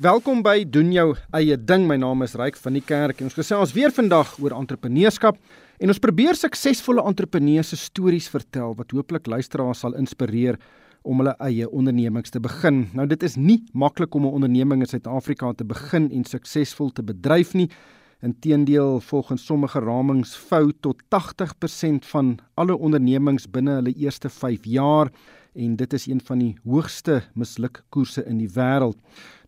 Welkom by doen jou eie ding. My naam is Ryk van die Kerk en ons gesels weer vandag oor entrepreneurskap en ons probeer suksesvolle entrepreneurs se stories vertel wat hooplik luisteraars sal inspireer om hulle eie ondernemings te begin. Nou dit is nie maklik om 'n onderneming in Suid-Afrika te begin en suksesvol te bedryf nie. Inteendeel, volgens sommige ramings vou tot 80% van alle ondernemings binne hulle eerste 5 jaar en dit is een van die hoogste mislukkoerse in die wêreld.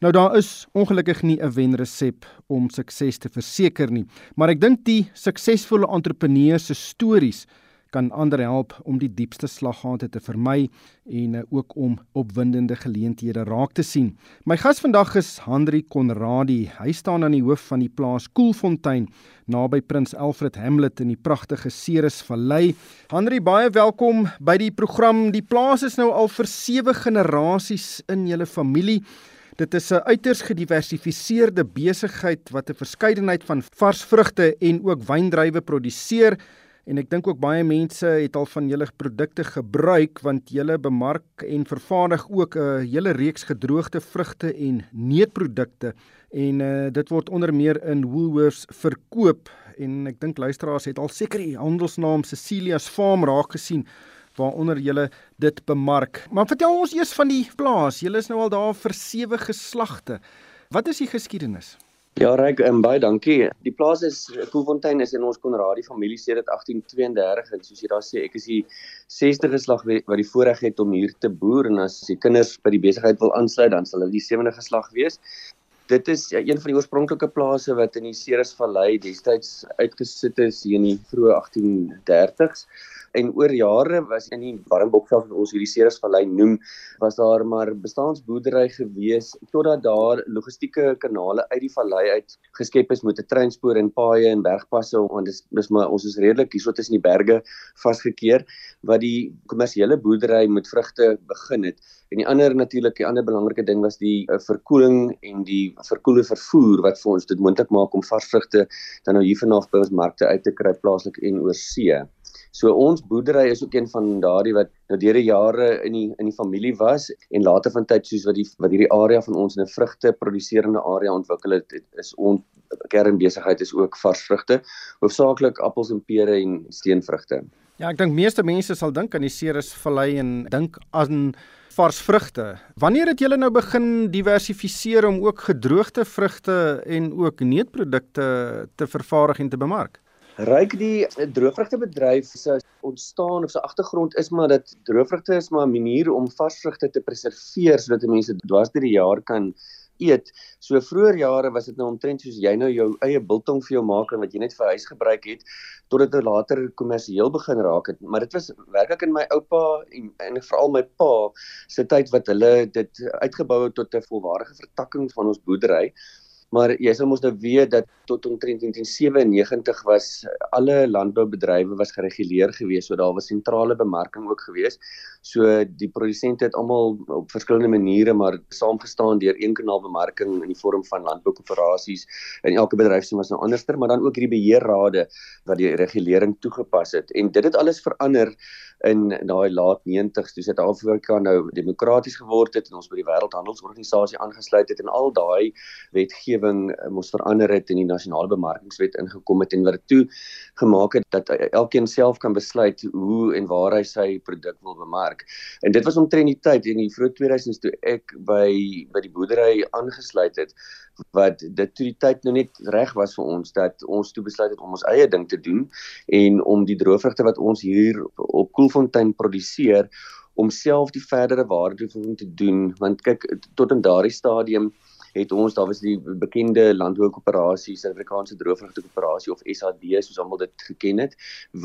Nou daar is ongelukkig nie 'n wenresep om sukses te verseker nie, maar ek dink die suksesvolle entrepreneurs se stories kan ander help om die diepste slaggate te vermy en uh, ook om opwindende geleenthede raak te sien. My gas vandag is Henri Konradi. Hy staan aan die hoof van die plaas Koelfontein naby Prins Alfred Hamlet in die pragtige Ceres Vallei. Henri, baie welkom by die program. Die plaas is nou al vir 7 generasies in julle familie. Dit is 'n uiters gediversifiseerde besigheid wat 'n verskeidenheid van vars vrugte en ook wyndrywe produseer en ek dink ook baie mense het al van julle produkte gebruik want julle bemark en vervaardig ook 'n uh, hele reeks gedroogde vrugte en neutprodukte en uh, dit word onder meer in Woolworths verkoop en ek dink luisteraars het al seker die handelsnaam Cecilia's Farm raak gesien waaronder julle dit bemark. Maar vertel ons eers van die plaas. Julle is nou al daar vir sewe geslagte. Wat is die geskiedenis? Ja, Ryk, um, baie dankie. Die plaas is Koefontein is in ons Konradie familie sedert 1832 en soos jy daar sê, ek is die 60ste geslag wat die voorreg het om hier te boer en as die kinders by die besigheid wil aansluit, dan sal hulle die sewende geslag wees. Dit is ja, een van die oorspronklike plase wat in die Ceres Vallei destyds uitgesit is hier in die vroeë 1830s en oor jare was in die Warmbokveld wat ons hierdie Ceresvallei noem, was daar maar bestaansboerdery gewees totdat daar logistieke kanale uit die vallei uit geskep is met 'n treinspoor en paaie en bergpasse want dis dis maar ons is redelik hierso tussen die berge vasgekeer wat die kommersiële boerdery met vrugte begin het. En die ander natuurlik die ander belangrike ding was die uh, verkoeling en die verkoelde vervoer wat vir ons dit moontlik maak om vars vrugte dan nou hier vanaf by ons markte uit te kry plaaslik en oor see. So ons boerdery is ook een van daardie wat nou deur die jare in die in die familie was en later van tyd soos wat die wat hierdie area van ons 'n vrugte produserende area ontwikkel het, het is ons kernbesigheid is ook vars vrugte, hoofsaaklik appels en pere en steenvrugte. Ja, ek dink meeste mense sal dink aan die Ceres Vallei en dink aan vars vrugte. Wanneer het julle nou begin diversifiseer om ook gedroogde vrugte en ook neutprodukte te vervaardig en te bemark? Ryk die droëvrugtebedryf se ontstaan of se agtergrond is maar dat droëvrugte is maar 'n manier om varsvrugte te preserveer sodat mense dwars deur die jaar kan eet. So vroeër jare was dit nou omtrent soos jy nou jou eie biltong vir jou maak en wat jy net vir huis gebruik het totdat dit later kommersieel begin raak het. Maar dit was werklik in my oupa en en veral my pa se tyd wat hulle dit uitgebou het tot 'n volwaardige vertakking van ons boerdery. Maar jy sal mos nou weet dat tot omtrent 1997 was alle landboubedrywe was gereguleer geweest, so daar was sentrale bemarking ook geweest. So die produsente het almal op verskillende maniere maar saamgestaan deur een kanaal bemarking in die vorm van landboukoöperasies en elke bedryf se was nou anderster, maar dan ook hierdie beheerrade wat die regulering toegepas het. En dit het alles verander in daai laat 90s toe Suid-Afrika nou demokraties geword het en ons by die wêreldhandelsorganisasie aangesluit het en al daai wetgewing eh, moes verander het en die nasionale bemarkingswet ingekom het en wat dit toe gemaak het dat elkeen self kan besluit hoe en waar hy sy produk wil bemark. En dit was omtrent die tyd in die vroeë 2000s toe ek by by die boerdery aangesluit het wat dit toe die tyd nou net reg was vir ons dat ons toe besluit het om ons eie ding te doen en om die droëvrugte wat ons hier op Koelfontein produseer om self die verdere waarde toevoeging te doen want kyk tot in daardie stadium het ons daar was die bekende landboukoöperasie Suid-Afrikaanse Droëvrugtekoöperasie of SAD soos almal dit geken het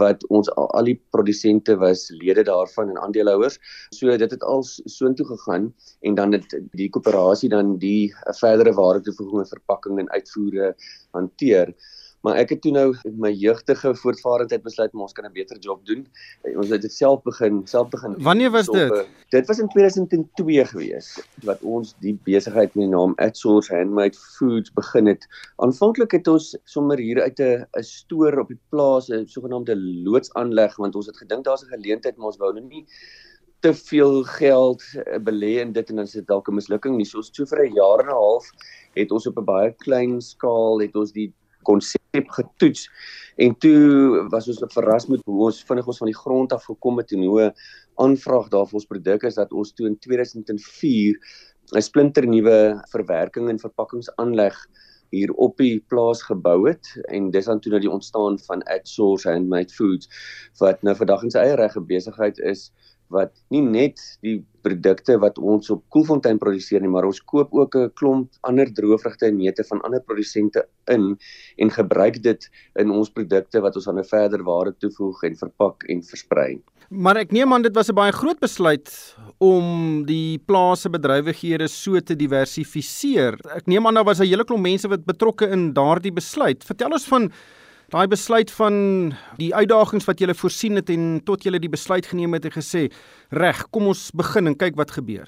wat ons al, al die produsente was lede daarvan en aandeelhouers. So dit het al soontoe gegaan en dan het die koöperasie dan die verdere waarde toevoeging en verpakking en uitvoere hanteer. Maar ek het toe nou my jeugtige voortvarendheid besluit om ons kan 'n beter job doen. Ons het dit self begin, self begin. Wanneer was dit? Op, dit was in 2002 gewees wat ons die besigheid met die naam Atsource Handmade Foods begin het. Aanvanklik het ons sommer hier uit 'n 'n stoor op die plaas 'n sogenaamde loodsaanleg want ons het gedink daar's 'n geleentheid maar ons wou nou nie te veel geld belê in dit en dan is dit dalk 'n mislukking nie. So so vir 'n jaar en 'n half het ons op 'n baie klein skaal het ons die konsep getoets. En toe was ons verras met hoe ons vinnig ons van die grond af gekom het en hoe aanvraag daar vir ons produk is dat ons toe in 2004 'n splinternuwe verwerking en verpakkingsaanleg hier op die plaas gebou het. En dis dan toe nou die ontstaan van Adsource Handmade Foods wat nou vandag in sy eie reg 'n besigheid is wat nie net die produkte wat ons op Koelfontein produseer nie, maar ons koop ook 'n klomp ander droëvrugte en neute van ander produsente in en gebruik dit in ons produkte wat ons aan 'n verder waarde toevoeg en verpak en versprei. Maar ek neem aan dit was 'n baie groot besluit om die plase bedrywighede so te diversifiseer. Ek neem aan daar was 'n hele klomp mense wat betrokke in daardie besluit. Vertel ons van daai besluit van die uitdagings wat jy voorsien het en tot jy die besluit geneem het en gesê, "Reg, kom ons begin en kyk wat gebeur."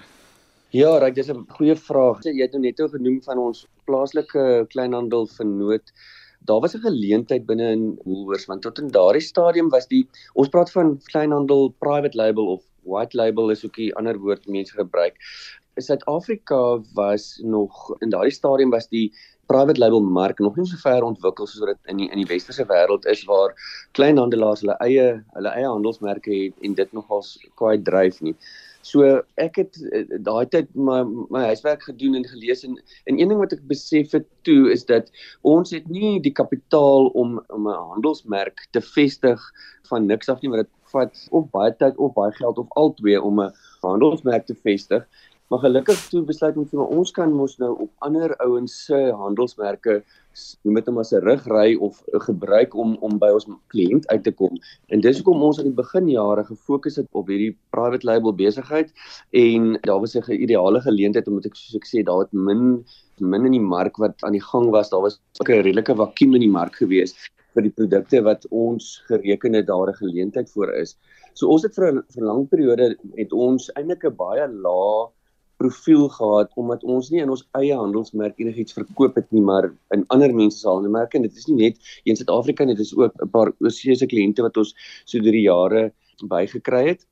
Ja, reg, dis 'n goeie vraag. Jy het nou net genoem van ons plaaslike kleinhandel vernoot daar was 'n geleentheid binne in Woolworths want tot in daardie stadium was die ons praat van kleinhandel private label of white label is ook 'n ander woord mense gebruik. In Suid-Afrika was nog in daardie stadium was die private label mark nog nie so ver ontwikkel soos dit in die in die westerse wêreld is waar kleinhandelaars hulle eie hulle eie handelsmerke het en dit nogals kwai dryf nie. So ek het eh, daai tyd my my huiswerk gedoen en gelees en en een ding wat ek besef het toe is dat ons het nie die kapitaal om om 'n handelsmerk te vestig van niks af nie wat dit vat of baie tyd of baie geld of al twee om 'n handelsmerk te vestig. Maar gelukkig toe besluit ons dat ons kan mos nou op ander ouens se handelsmerke noem dit net as 'n rugry of gebruik om om by ons kliënt uit te kom. En dis hoekom ons aan die beginjare gefokus het op hierdie private label besigheid en daar was 'n ideale geleentheid omdat ek soos ek sê daar het min min in die mark wat aan die gang was. Daar was 'n redelike vakuum in die mark gewees vir die produkte wat ons gereken het daar 'n geleentheid voor is. So ons het vir 'n vir 'n lang periode het ons eintlik 'n baie lae profiel gehad omdat ons nie in ons eie handelsmerk enigiets verkoop het nie maar in ander mense se handelsmerke en dit is nie net in Suid-Afrika nie dit is ook 'n paar oorsese kliënte wat ons so deur die jare bygekry het.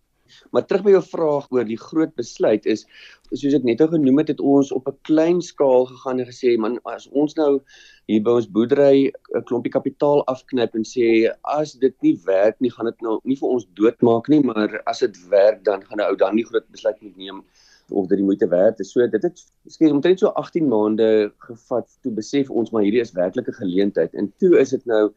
Maar terug by jou vraag oor die groot besluit is soos ek net genoem het het ons op 'n klein skaal gegaan en gesê man as ons nou hier by ons boerdery 'n klompie kapitaal afknyp en sê as dit nie werk nie gaan dit nou nie vir ons doodmaak nie maar as dit werk dan gaan 'n ou dan nie groot besluit moet neem of dit die moeite werd is. So dit het skielik omtrent so 18 maande gevat toe besef ons maar hierdie is werklik 'n geleentheid. En toe is dit nou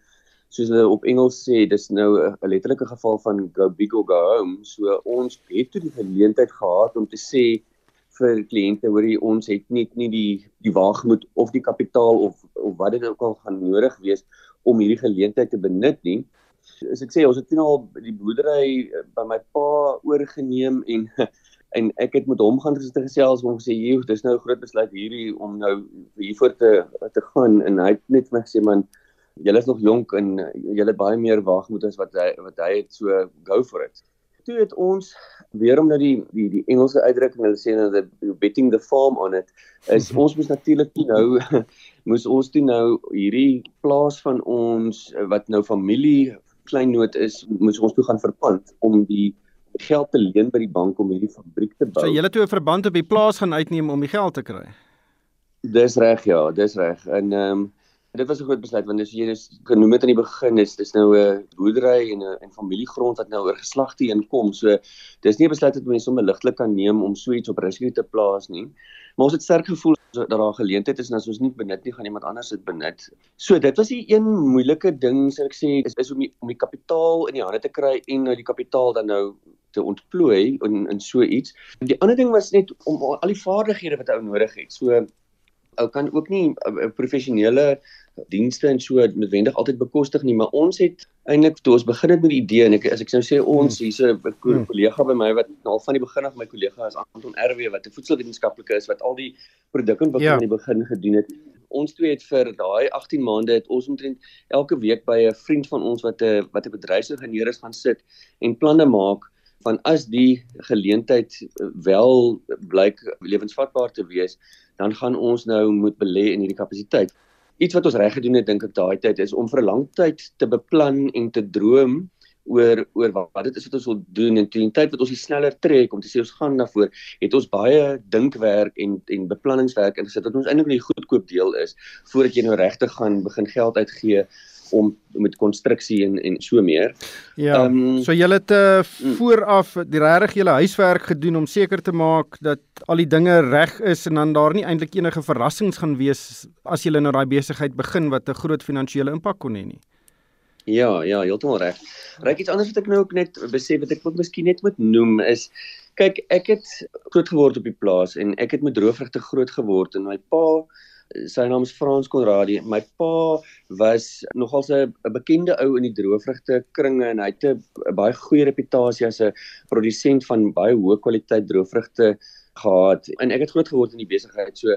soos hulle op Engels sê, dis nou 'n letterlike geval van go big or go home. So ons het toe die geleentheid gehad om te sê vir kliënte hoorie ons het net nie die die waagmoed of die kapitaal of of wat dit ook al gaan nodig wees om hierdie geleentheid te benut nie. As ek sê ons het toe al die boerdery by my pa oorgeneem en en ek het met hom gaan gesels om gesê jy dis nou 'n groot besluit hierdie om nou hiervoor te te gaan en hy het net vir my gesê man jy is nog jonk en jy het baie meer waagmoed as wat hy wat hy het so go for it. Toe het ons weer om nou die die die Engelse uitdrukking hulle sê nou the betting the farm on it is ons moet natuurlik nou moes ons toe nou hierdie plaas van ons wat nou familie kleinnoot is moes ons toe gaan verpand om die geld te leen by die bank om hierdie fabriek te bou. So het toe 'n verband op die plaas gaan uitneem om die geld te kry. Dis reg ja, dis reg. En ehm um, dit was 'n groot besluit want as jy dis genoem het aan die begin is dis nou 'n boerdery en 'n en familiegrond wat nou oor geslagte heen kom. So dis nie 'n besluit wat mense sommer ligtelik kan neem om so iets op risiko te plaas nie. Maar ons het sterk gevoel dat daar 'n geleentheid is en as ons nie benut nie gaan iemand anders dit benut. So dit was die een moeilike ding sê ek sê is, is om die, om die kapitaal in die hande te kry en nou die kapitaal dan nou te ontplooi in in so iets. Die ander ding was net om al die vaardighede wat ou nodig het. So ou kan ook nie uh, uh, professionele dienste en so noodwendig altyd bekostig nie, maar ons het eintlik toe ons begin het met die idee en ek as ek nou sê ons hmm. hier's 'n hmm. kollega by my wat al van die begin af my kollega is Anton RW wat 'n voedselwetenskaplike is wat al die produkontwikkeling ja. aan die begin gedoen het. Ons twee het vir daai 18 maande het ons omtrent elke week by 'n vriend van ons wat 'n wat 'n bedryfsingenieur is gaan sit en planne maak van as die geleentheid wel blyk lewensvatbaar te wees, dan gaan ons nou moet belê in hierdie kapasiteit. Iets wat ons reg gedoen het dink ek daai tyd is om vir 'n lang tyd te beplan en te droom oor oor wat dit is wat ons wil doen en teen die tyd wat ons die sneller trek om te sê ons gaan daarvoor het ons baie dinkwerk en en beplanningswerk ingesit wat ons eintlik nie goedkoop deel is voordat jy nou regtig gaan begin geld uitgee om met konstruksie en en so meer. Ja. Um, so julle het uh, vooraf die regtig julle huiswerk gedoen om seker te maak dat al die dinge reg is en dan daar nie eintlik enige verrassings gaan wees as julle nou daai besigheid begin wat 'n groot finansiële impak kon hê nie. Ja, ja, heeltemal reg. Ryk iets anders wat ek nou ook net besef wat ek ook miskien net moet noem is kyk, ek het groot geword op die plaas en ek het met droëvrugte groot geword en my pa sy naam is Frans Konradi. My pa was nogal 'n bekende ou in die droëvrugte kringe en hy het 'n baie goeie reputasie as 'n produsent van baie hoë kwaliteit droëvrugte gehad. En ek het groot geword in die besigheid. So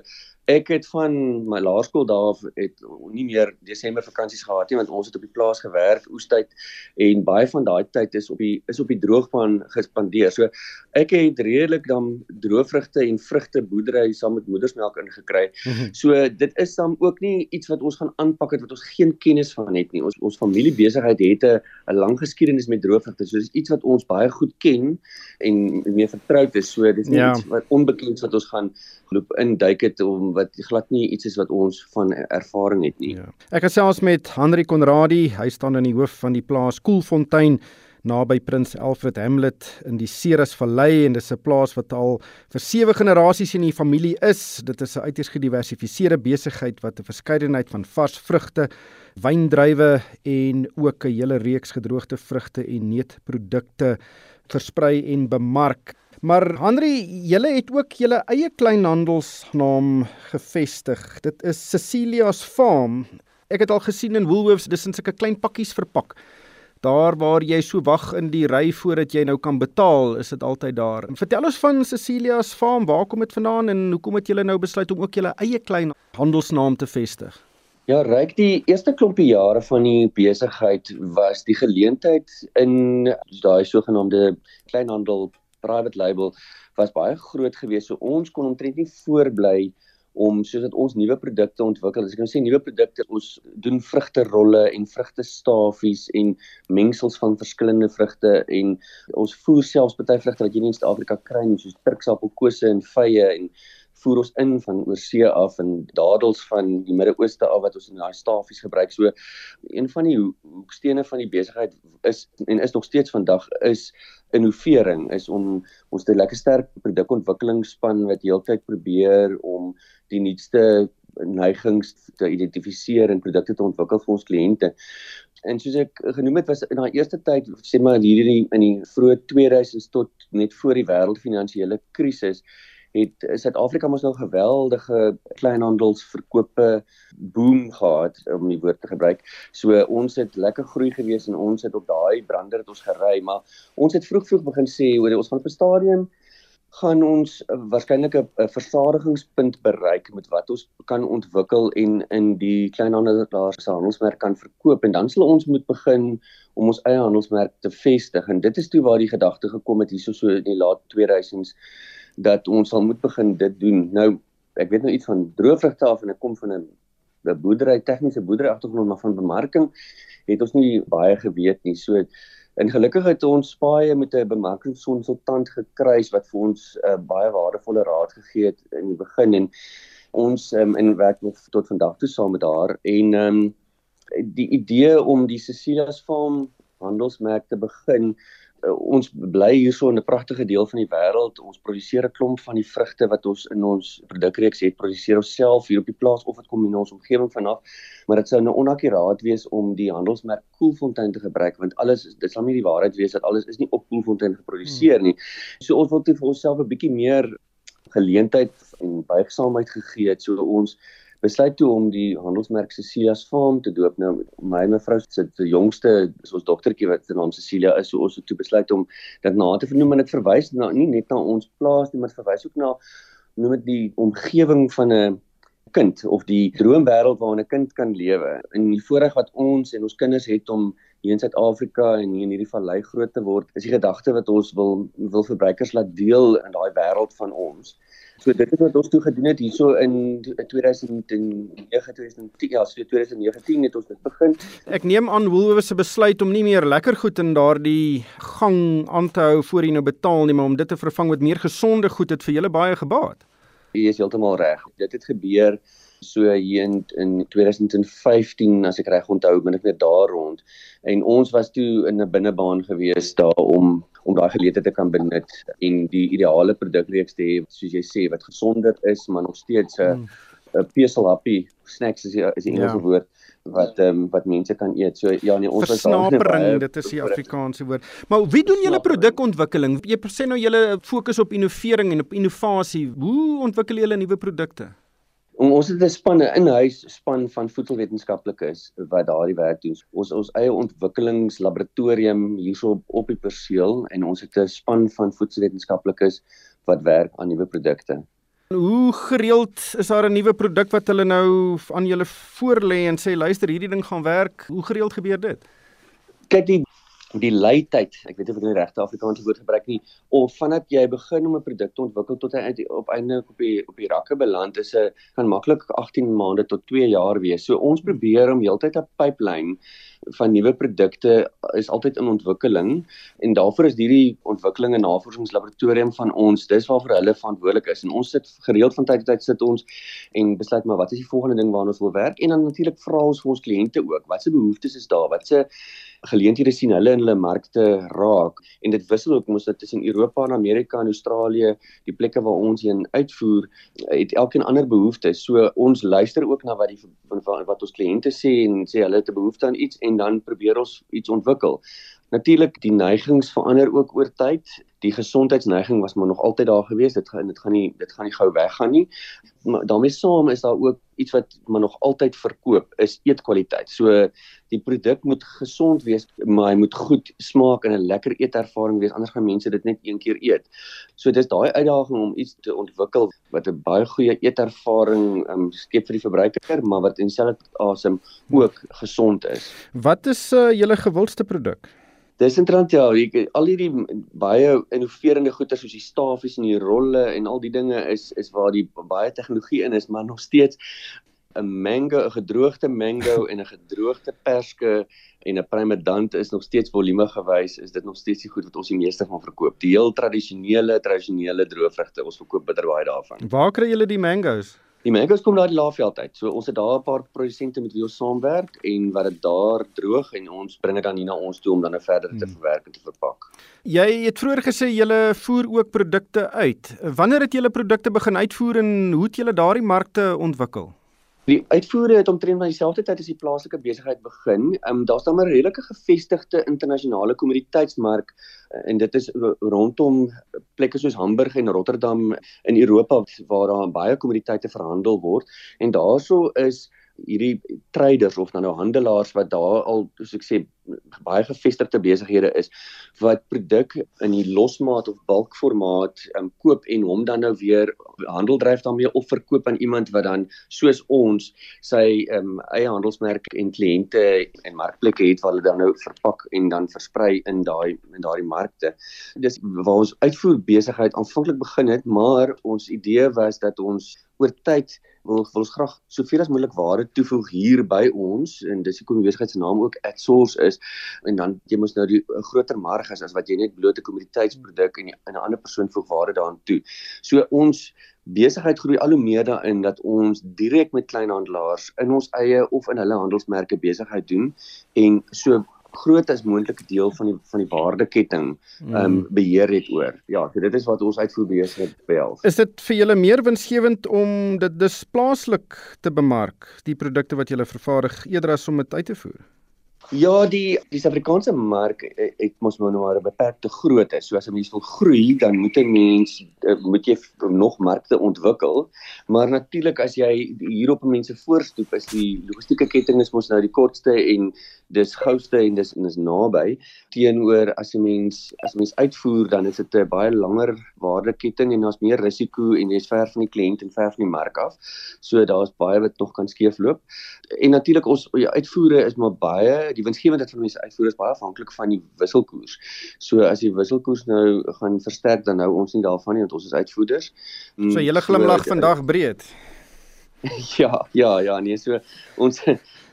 Ek het van my laerskool daar het nie meer Desember vakansies gehad nie want ons het op die plaas gewerk oestyd en baie van daai tyd is op die is op die droogbaan gespandeer. So ek het redelik dan droëvrugte en vrugte boerdery saam met moedersmelk ingekry. Mhm. So dit is dan ook nie iets wat ons gaan aanpak het wat ons geen kennis van het nie. Ons ons familiebesigheid het 'n 'n lang geskiedenis met droëvrugte. So dis iets wat ons baie goed ken en mee vertroud is. So dis nie ja. iets wat onbekend wat ons gaan loop induik het om wat glad nie iets is wat ons van ervaring het nie. Ja. Ek gesels met Henri Konradi, hy staan in die hoof van die plaas Koelfontein naby Prins Alfred Hamlet in die Ceres Vallei en dis 'n plaas wat al vir sewe generasies in die familie is. Dit is 'n uiters gediversifiseerde besigheid wat 'n verskeidenheid van vars vrugte, wyndruiwe en ook 'n hele reeks gedroogde vrugte en neutprodukte versprei en bemark. Maar Henry, julle het ook julle eie kleinhandelsnaam gevestig. Dit is Cecilia's Farm. Ek het al gesien in Woolworths, dis in sulke klein pakkies verpak. Daar waar jy so wag in die ry voordat jy nou kan betaal, is dit altyd daar. Vertel ons van Cecilia's Farm. Waar kom dit vandaan en hoekom het julle nou besluit om ook julle eie klein handelsnaam te vestig? Ja, ryk die eerste klompie jare van die besigheid was die geleentheid in daai sogenaamde kleinhandel private label was baie groot geweest. So ons kon omtrent nie voorbly om soos dat ons nuwe produkte ontwikkel. As ek nou sê nuwe produkte, ons doen vrugte rolle en vrugte stafies en mengsels van verskillende vrugte en ons voer selfs party vrugte wat jy nie in Suid-Afrika kry nie, soos turksappelkose en vye en voer ons in van oorsee af en dadels van die Midde-Ooste af wat ons in daai stafies gebruik. So een van die hoekstene van die besigheid is en is nog steeds vandag is innovering is om ons 'n lekker sterk produkontwikkelingsspan wat heeltyd probeer om die nuutste neigings te identifiseer en produkte te ontwikkel vir ons kliënte. En soos ek genoem het was in daai eerste tyd sê maar hierdie in die vroeë 2000s tot net voor die wêreldfinansiële krisis het Suid-Afrika mos nou geweldige kleinhandelsverkope boom gehad om die woord te gebruik. So ons het lekker groei gewees en ons het op daai brander het ons gery, maar ons het vroeg vroeg begin sê oor ons van op 'n stadium gaan ons waarskynlik 'n versadigingspunt bereik met wat ons kan ontwikkel en in die kleinhandelaars se handelsmerk kan verkoop en dan sal ons moet begin om ons eie handelsmerk te vestig en dit is toe waar die gedagte gekom het hierso so in die laat 2000s dat ons sal moet begin dit doen. Nou ek weet nou iets van droëvrugte af en ek kom van 'n 'n boerdery tegniese boerdery agtergrond maar van bemarking het ons nie baie geweet nie. So en gelukkig het ons baie met 'n bemarkingskonsultant gekry wat vir ons uh, baie waardevolle raad gegee het in die begin en ons um, in werk nog tot vandag toe saam met haar en um, die idee om die Cecilia's Farm handelsmerk te begin ons bly hierso in 'n pragtige deel van die wêreld. Ons produseer 'n klomp van die vrugte wat ons in ons produkreeks het, produseer ons self hier op die plaas of dit kom in ons omgewing vanaf. Maar dit sou nou onakkuraat wees om die handelsmerk Koelfontein te gebruik want alles dit sal nie die waarheid wees dat alles is nie op Koelfontein geproduseer nie. So ons wil toe vir onsself 'n bietjie meer geleentheid en buigsaamheid gegee het so ons besluit toe om die handelsmerk Cecilia's Farm te doop. Nou my mevrou se die jongste is ons dogtertjie wat se naam Cecilia is, so ons het toe besluit om dit na te vernoem en dit verwys na nie net na ons plaas nie, maar verwys ook na noem dit die omgewing van 'n kind of die droomwêreld waarin 'n kind kan lewe. En die voorreg wat ons en ons kinders het om hier in Suid-Afrika en hier in hierdie vallei groot te word, is die gedagte wat ons wil wil verbruikers laat deel in daai wêreld van ons So dit is wat ons toe gedoen het hierso in 2009 2010 ja, so 2019 het ons dit begin. Ek neem aan Woolworths se besluit om nie meer lekker goed in daardie gang aan te hou voor jy nou betaal nie, maar om dit te vervang met meer gesonde goed het vir julle baie gebaat. Jy is heeltemal reg. Dit het gebeur so hier in, in 2015 as ek reg onthou, min of meer daar rond. En ons was toe in 'n binnebaan gewees daar om om daai geleentheid te kan benut en die ideale produkreeks te hê soos jy sê wat gesonder is maar nog steeds 'n mm. 'n peselhappie snacks is die, is die Engelse ja. woord wat ehm um, wat mense kan eet. So ja nee ons daar. Dit is die Afrikaanse woord. Maar wie doen julle produkontwikkeling? Jy sê nou julle fokus op innovering en op innovasie. Hoe ontwikkel julle nuwe produkte? Ons het 'n span, 'n in-huis span van voedselwetenskaplikes wat daardie werk doen. Ons ons eie ontwikkelingslaboratorium hierso op, op die perseel en ons het 'n span van voedselwetenskaplikes wat werk aan nuwe produkte. Hoe gereeld is daar 'n nuwe produk wat hulle nou aan julle voorlê en sê luister hierdie ding gaan werk? Hoe gereeld gebeur dit? Kyk die die leityd, ek weet nie of ek die regte Afrikaanse woord gebruik nie, of vandat jy begin om 'n produk te ontwikkel tot hy uit op einde op die op die rakke beland is 'n kan maklik 18 maande tot 2 jaar wees. So ons probeer om heeltyd 'n pipeline van nuwe produkte is altyd in ontwikkeling en daarvoor is hierdie ontwikkeling en navorsingslaboratorium van ons dis waarvoor hulle verantwoordelik is. En ons sit gereeld van tyd tot tyd sit ons en besluit maar wat is die volgende ding waarna ons wil werk? En dan natuurlik vra ons vir ons kliënte ook watse behoeftes is daar? Watse geleenthede sien hulle in hulle markte raak. En dit wissel ook mos dit tussen Europa en Amerika en Australië die plekke waar ons heen uitvoer het elkeen ander behoeftes. So ons luister ook na wat die wat ons kliënte sê en sê hulle het 'n behoefte aan iets en dan probeer ons iets ontwikkel Natuurlik die neigings verander ook oor tyd. Die gesondheidsneiging was maar nog altyd daar gewees. Dit gaan dit gaan nie dit gaan nie gou weggaan nie. Maar daarmee saam is daar ook iets wat maar nog altyd verkoop is eetkwaliteit. So die produk moet gesond wees, maar hy moet goed smaak en 'n lekker eetervaring wees anders gaan mense dit net een keer eet. So dis daai uitdaging om iets te ontwikkel wat 'n baie goeie eetervaring um, skep vir die verbruiker, maar wat in dieselfde asem ook gesond is. Wat is uh, julle gewildste produk? Dis interessant ja, ek, al hierdie baie innoverende goeder soos die stafies en die rolle en al die dinge is is waar die baie tegnologie in is, maar nog steeds 'n mango, 'n gedroogde mango en 'n gedroogde perske en 'n primedant is nog steeds volume gewys, is dit nog steeds die goed wat ons die meeste van verkoop. Die heel tradisionele tradisionele droëvrugte, ons verkoop bitter baie daarvan. Waar kry julle die mangoes? Die mangos kom daar die laafveld uit. So ons het daar 'n paar produsente met wie ons saamwerk en wat dit daar droog en ons bring dit dan hier na ons toe om dan nou verder te hmm. verwerk en te verpak. Jy het vroeër gesê julle voer ook produkte uit. Wanneer het julle produkte begin uitvoer en hoe het julle daardie markte ontwikkel? Die uitvoere het omtrent van dieselfde tyd as die plaaslike besigheid begin. Ehm um, daar's dan 'n redelike gevestigde internasionale kommoditeitsmark eh, en dit is rondom plekke soos Hamburg en Rotterdam in Europa waar daar baie kommoditeite verhandel word en daarso is hierdie traders of nou handelaars wat daar al soos ek sê baie gevestigde besighede is wat produk in die losmaat of bulkformaat um, koop en hom dan nou weer handel dryf daarmee of verkoop aan iemand wat dan soos ons sy um, eie handelsmerk en kliënte en markplekke het waar hulle dan nou verpak en dan versprei in daai in daardie markte. Dis waar ons uitvoer besigheid aanvanklik begin het, maar ons idee was dat ons oor tyd wil wil ons graag soveel as moontlik waarde toevoeg hier by ons en dis hoekom die besigheid se naam ook at source is en dan jy moet nou die groter mark as wat jy net blote kommoditeitsproduk en 'n ander persoon voeg waarde daaraan toe. So ons besigheid groei al hoe meer daarin dat ons direk met kleinhandelaars in ons eie of in hulle handelsmerke besigheid doen en so groot as moontlike deel van die van die waardeketting ehm um, beheer het oor. Ja, so dit is wat ons uitvoerbesigheid behels. Is dit vir julle meer winsgewend om dit dis plaaslik te bemark, die produkte wat julle vervaardig eerder as om dit uit te voer? Ja, die die Suid-Afrikaanse mark eh, het mos nou maar 'n beperkte grootte. So as 'n mens wil groei, dan moet 'n mens eh, moet jy nog markte ontwikkel. Maar natuurlik as jy hier op mense voorstoep, is die logistieke ketting is mos nou die kortste en dis gouste en dis en is naby teenoor as 'n mens as 'n mens uitvoer, dan is dit 'n baie langer waardeketting en daar's meer risiko en jy's ver van die kliënt en ver van die mark af. So daar's baie wat nog kan skeefloop. En natuurlik ons uitvoere is maar baie die winsgewendheid van mense uitvoer is baie afhanklik van die wisselkoers. So as die wisselkoers nou gaan versterk dan nou ons nie daarvan nie want ons is uitvoerders. Mm, so jy glimlag so, vandag breed. Ja, ja, ja, nee, so ons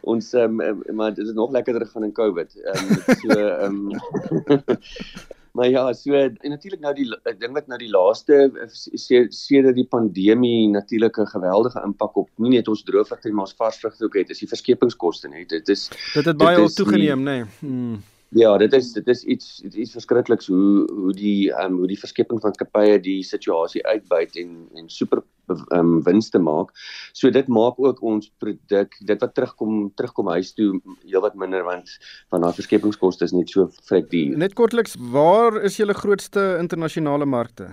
ons um, maar dit is nog lekkerder gaan in Covid. Ehm um, so ehm um, Maar ja, so en natuurlik nou die ek dink wat nou die laaste sedert die pandemie natuurlik 'n geweldige impak op nie net ons droëvrugte maar ons varsvrugte ook het, is die verskepingskoste net. Dit is dit het baie toegeneem, nê. Nee. Hmm. Ja, dit is dit is iets dit is verskrikliks hoe hoe die um, hoe die verskepping van kapye die situasie uitbuit en en super ehm um, winste maak. So dit maak ook ons produk dit wat terugkom terugkom huis toe heelwat minder want van daai verskepingskoste is net so vrek duur. Net kortliks, waar is julle grootste internasionale markte?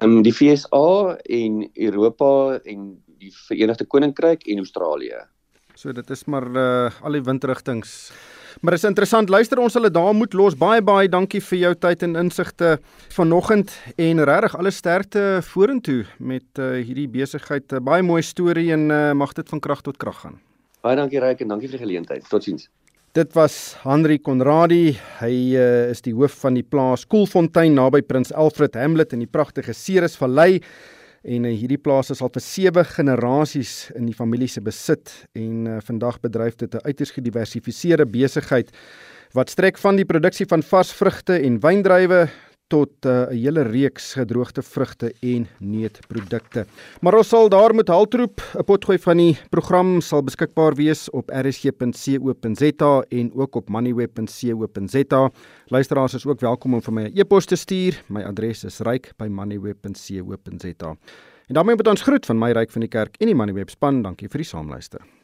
Ehm um, die FSA en Europa en die Verenigde Koninkryk en Australië. So dit is maar uh, al die windrigtinge Maar is interessant. Luister, ons hulle daar moet los. Baie baie dankie vir jou tyd en insigte vanoggend en regtig alle sterkte vorentoe met uh, hierdie besigheid. Uh, baie mooi storie en uh, mag dit van krag tot krag gaan. Baie dankie Ryk en dankie vir die geleentheid. Totsiens. Dit was Henry Conradi. Hy uh, is die hoof van die plaas Koelfontein naby Prins Alfred Hamlet in die pragtige Ceres Vallei en uh, hierdie plaas is al vir sewe generasies in die familie se besit en uh, vandag bedryf dit 'n uiters gediversifiseerde besigheid wat strek van die produksie van vars vrugte en wyndruiwe tot eh, 'n uh, hele reeks gedroogde vrugte en neutprodukte. Maar ons sal daar moet haltroep. 'n Potgooi van die program sal beskikbaar wees op rsg.co.za en ook op moneyweb.co.za. Luisteraars is ook welkom om vir my 'n e e-pos te stuur. My adres is ryk@moneyweb.co.za. En daarmee moet ons groet van my ryk van die kerk en die Moneyweb span. Dankie vir die saamluister.